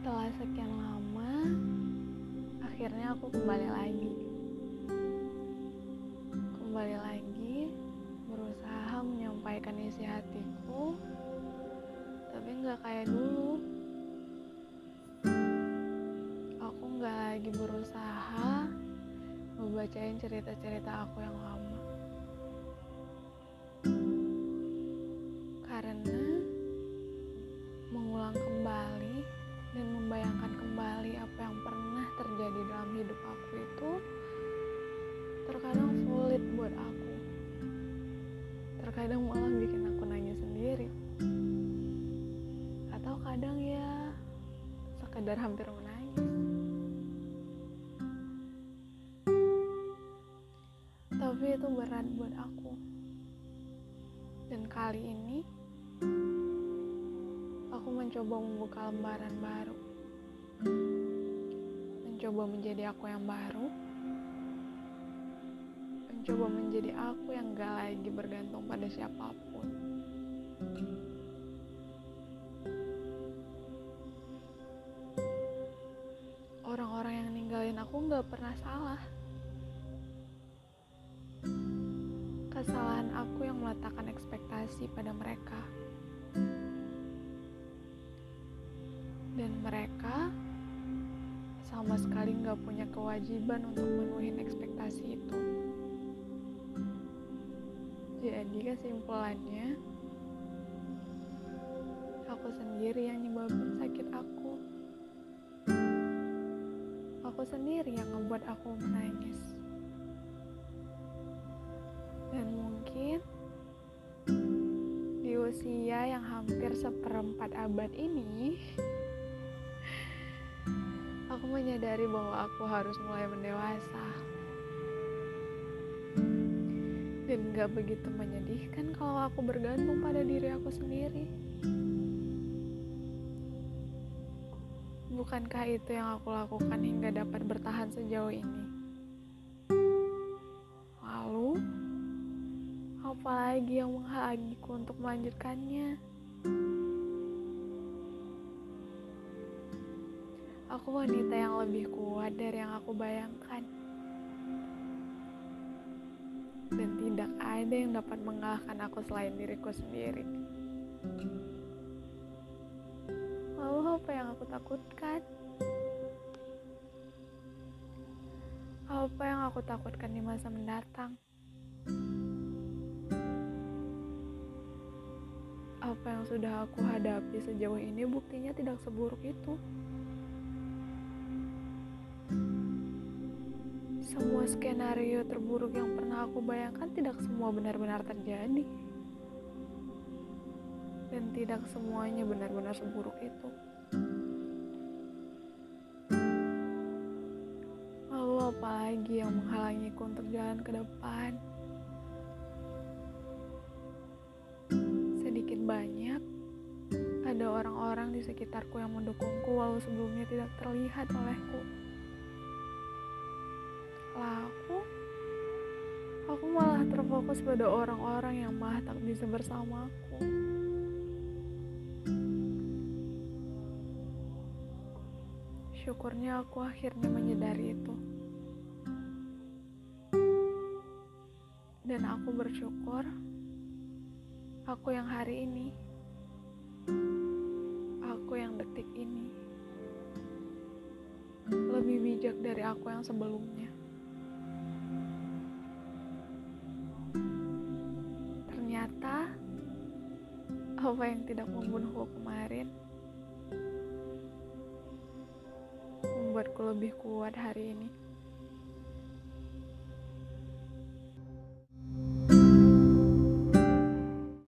Setelah sekian lama, akhirnya aku kembali lagi. Kembali lagi, berusaha menyampaikan isi hatiku, tapi nggak kayak dulu. Aku nggak lagi berusaha membacain cerita-cerita aku yang lama. Aku itu terkadang sulit buat aku. Terkadang malah bikin aku nanya sendiri. Atau kadang ya sekedar hampir menangis. Tapi itu berat buat aku. Dan kali ini aku mencoba membuka lembaran baru. Mencoba menjadi aku yang baru mencoba menjadi aku yang gak lagi bergantung pada siapa pun. Orang-orang yang ninggalin aku gak pernah salah. Kesalahan aku yang meletakkan ekspektasi pada mereka. Dan mereka sama sekali gak punya kewajiban untuk memenuhi ekspektasi itu. Jadi kesimpulannya, aku sendiri yang nyebabin sakit aku. Aku sendiri yang ngebuat aku menangis. Dan mungkin di usia yang hampir seperempat abad ini, menyadari bahwa aku harus mulai mendewasa dan gak begitu menyedihkan kalau aku bergantung pada diri aku sendiri. Bukankah itu yang aku lakukan hingga dapat bertahan sejauh ini? Lalu, apa lagi yang menghalangiku untuk melanjutkannya? Aku wanita yang lebih kuat dari yang aku bayangkan dan tidak ada yang dapat mengalahkan aku selain diriku sendiri. Lalu apa yang aku takutkan? Apa yang aku takutkan di masa mendatang? Apa yang sudah aku hadapi sejauh ini buktinya tidak seburuk itu. Semua skenario terburuk yang pernah aku bayangkan tidak semua benar-benar terjadi. Dan tidak semuanya benar-benar seburuk itu. Lalu apa lagi yang menghalangiku untuk jalan ke depan? Sedikit banyak, ada orang-orang di sekitarku yang mendukungku walau sebelumnya tidak terlihat olehku aku aku malah terfokus pada orang-orang yang malah tak bisa bersamaku syukurnya aku akhirnya menyadari itu. Dan aku bersyukur aku yang hari ini aku yang detik ini lebih bijak dari aku yang sebelumnya apa yang tidak membunuhku kemarin membuatku lebih kuat hari ini.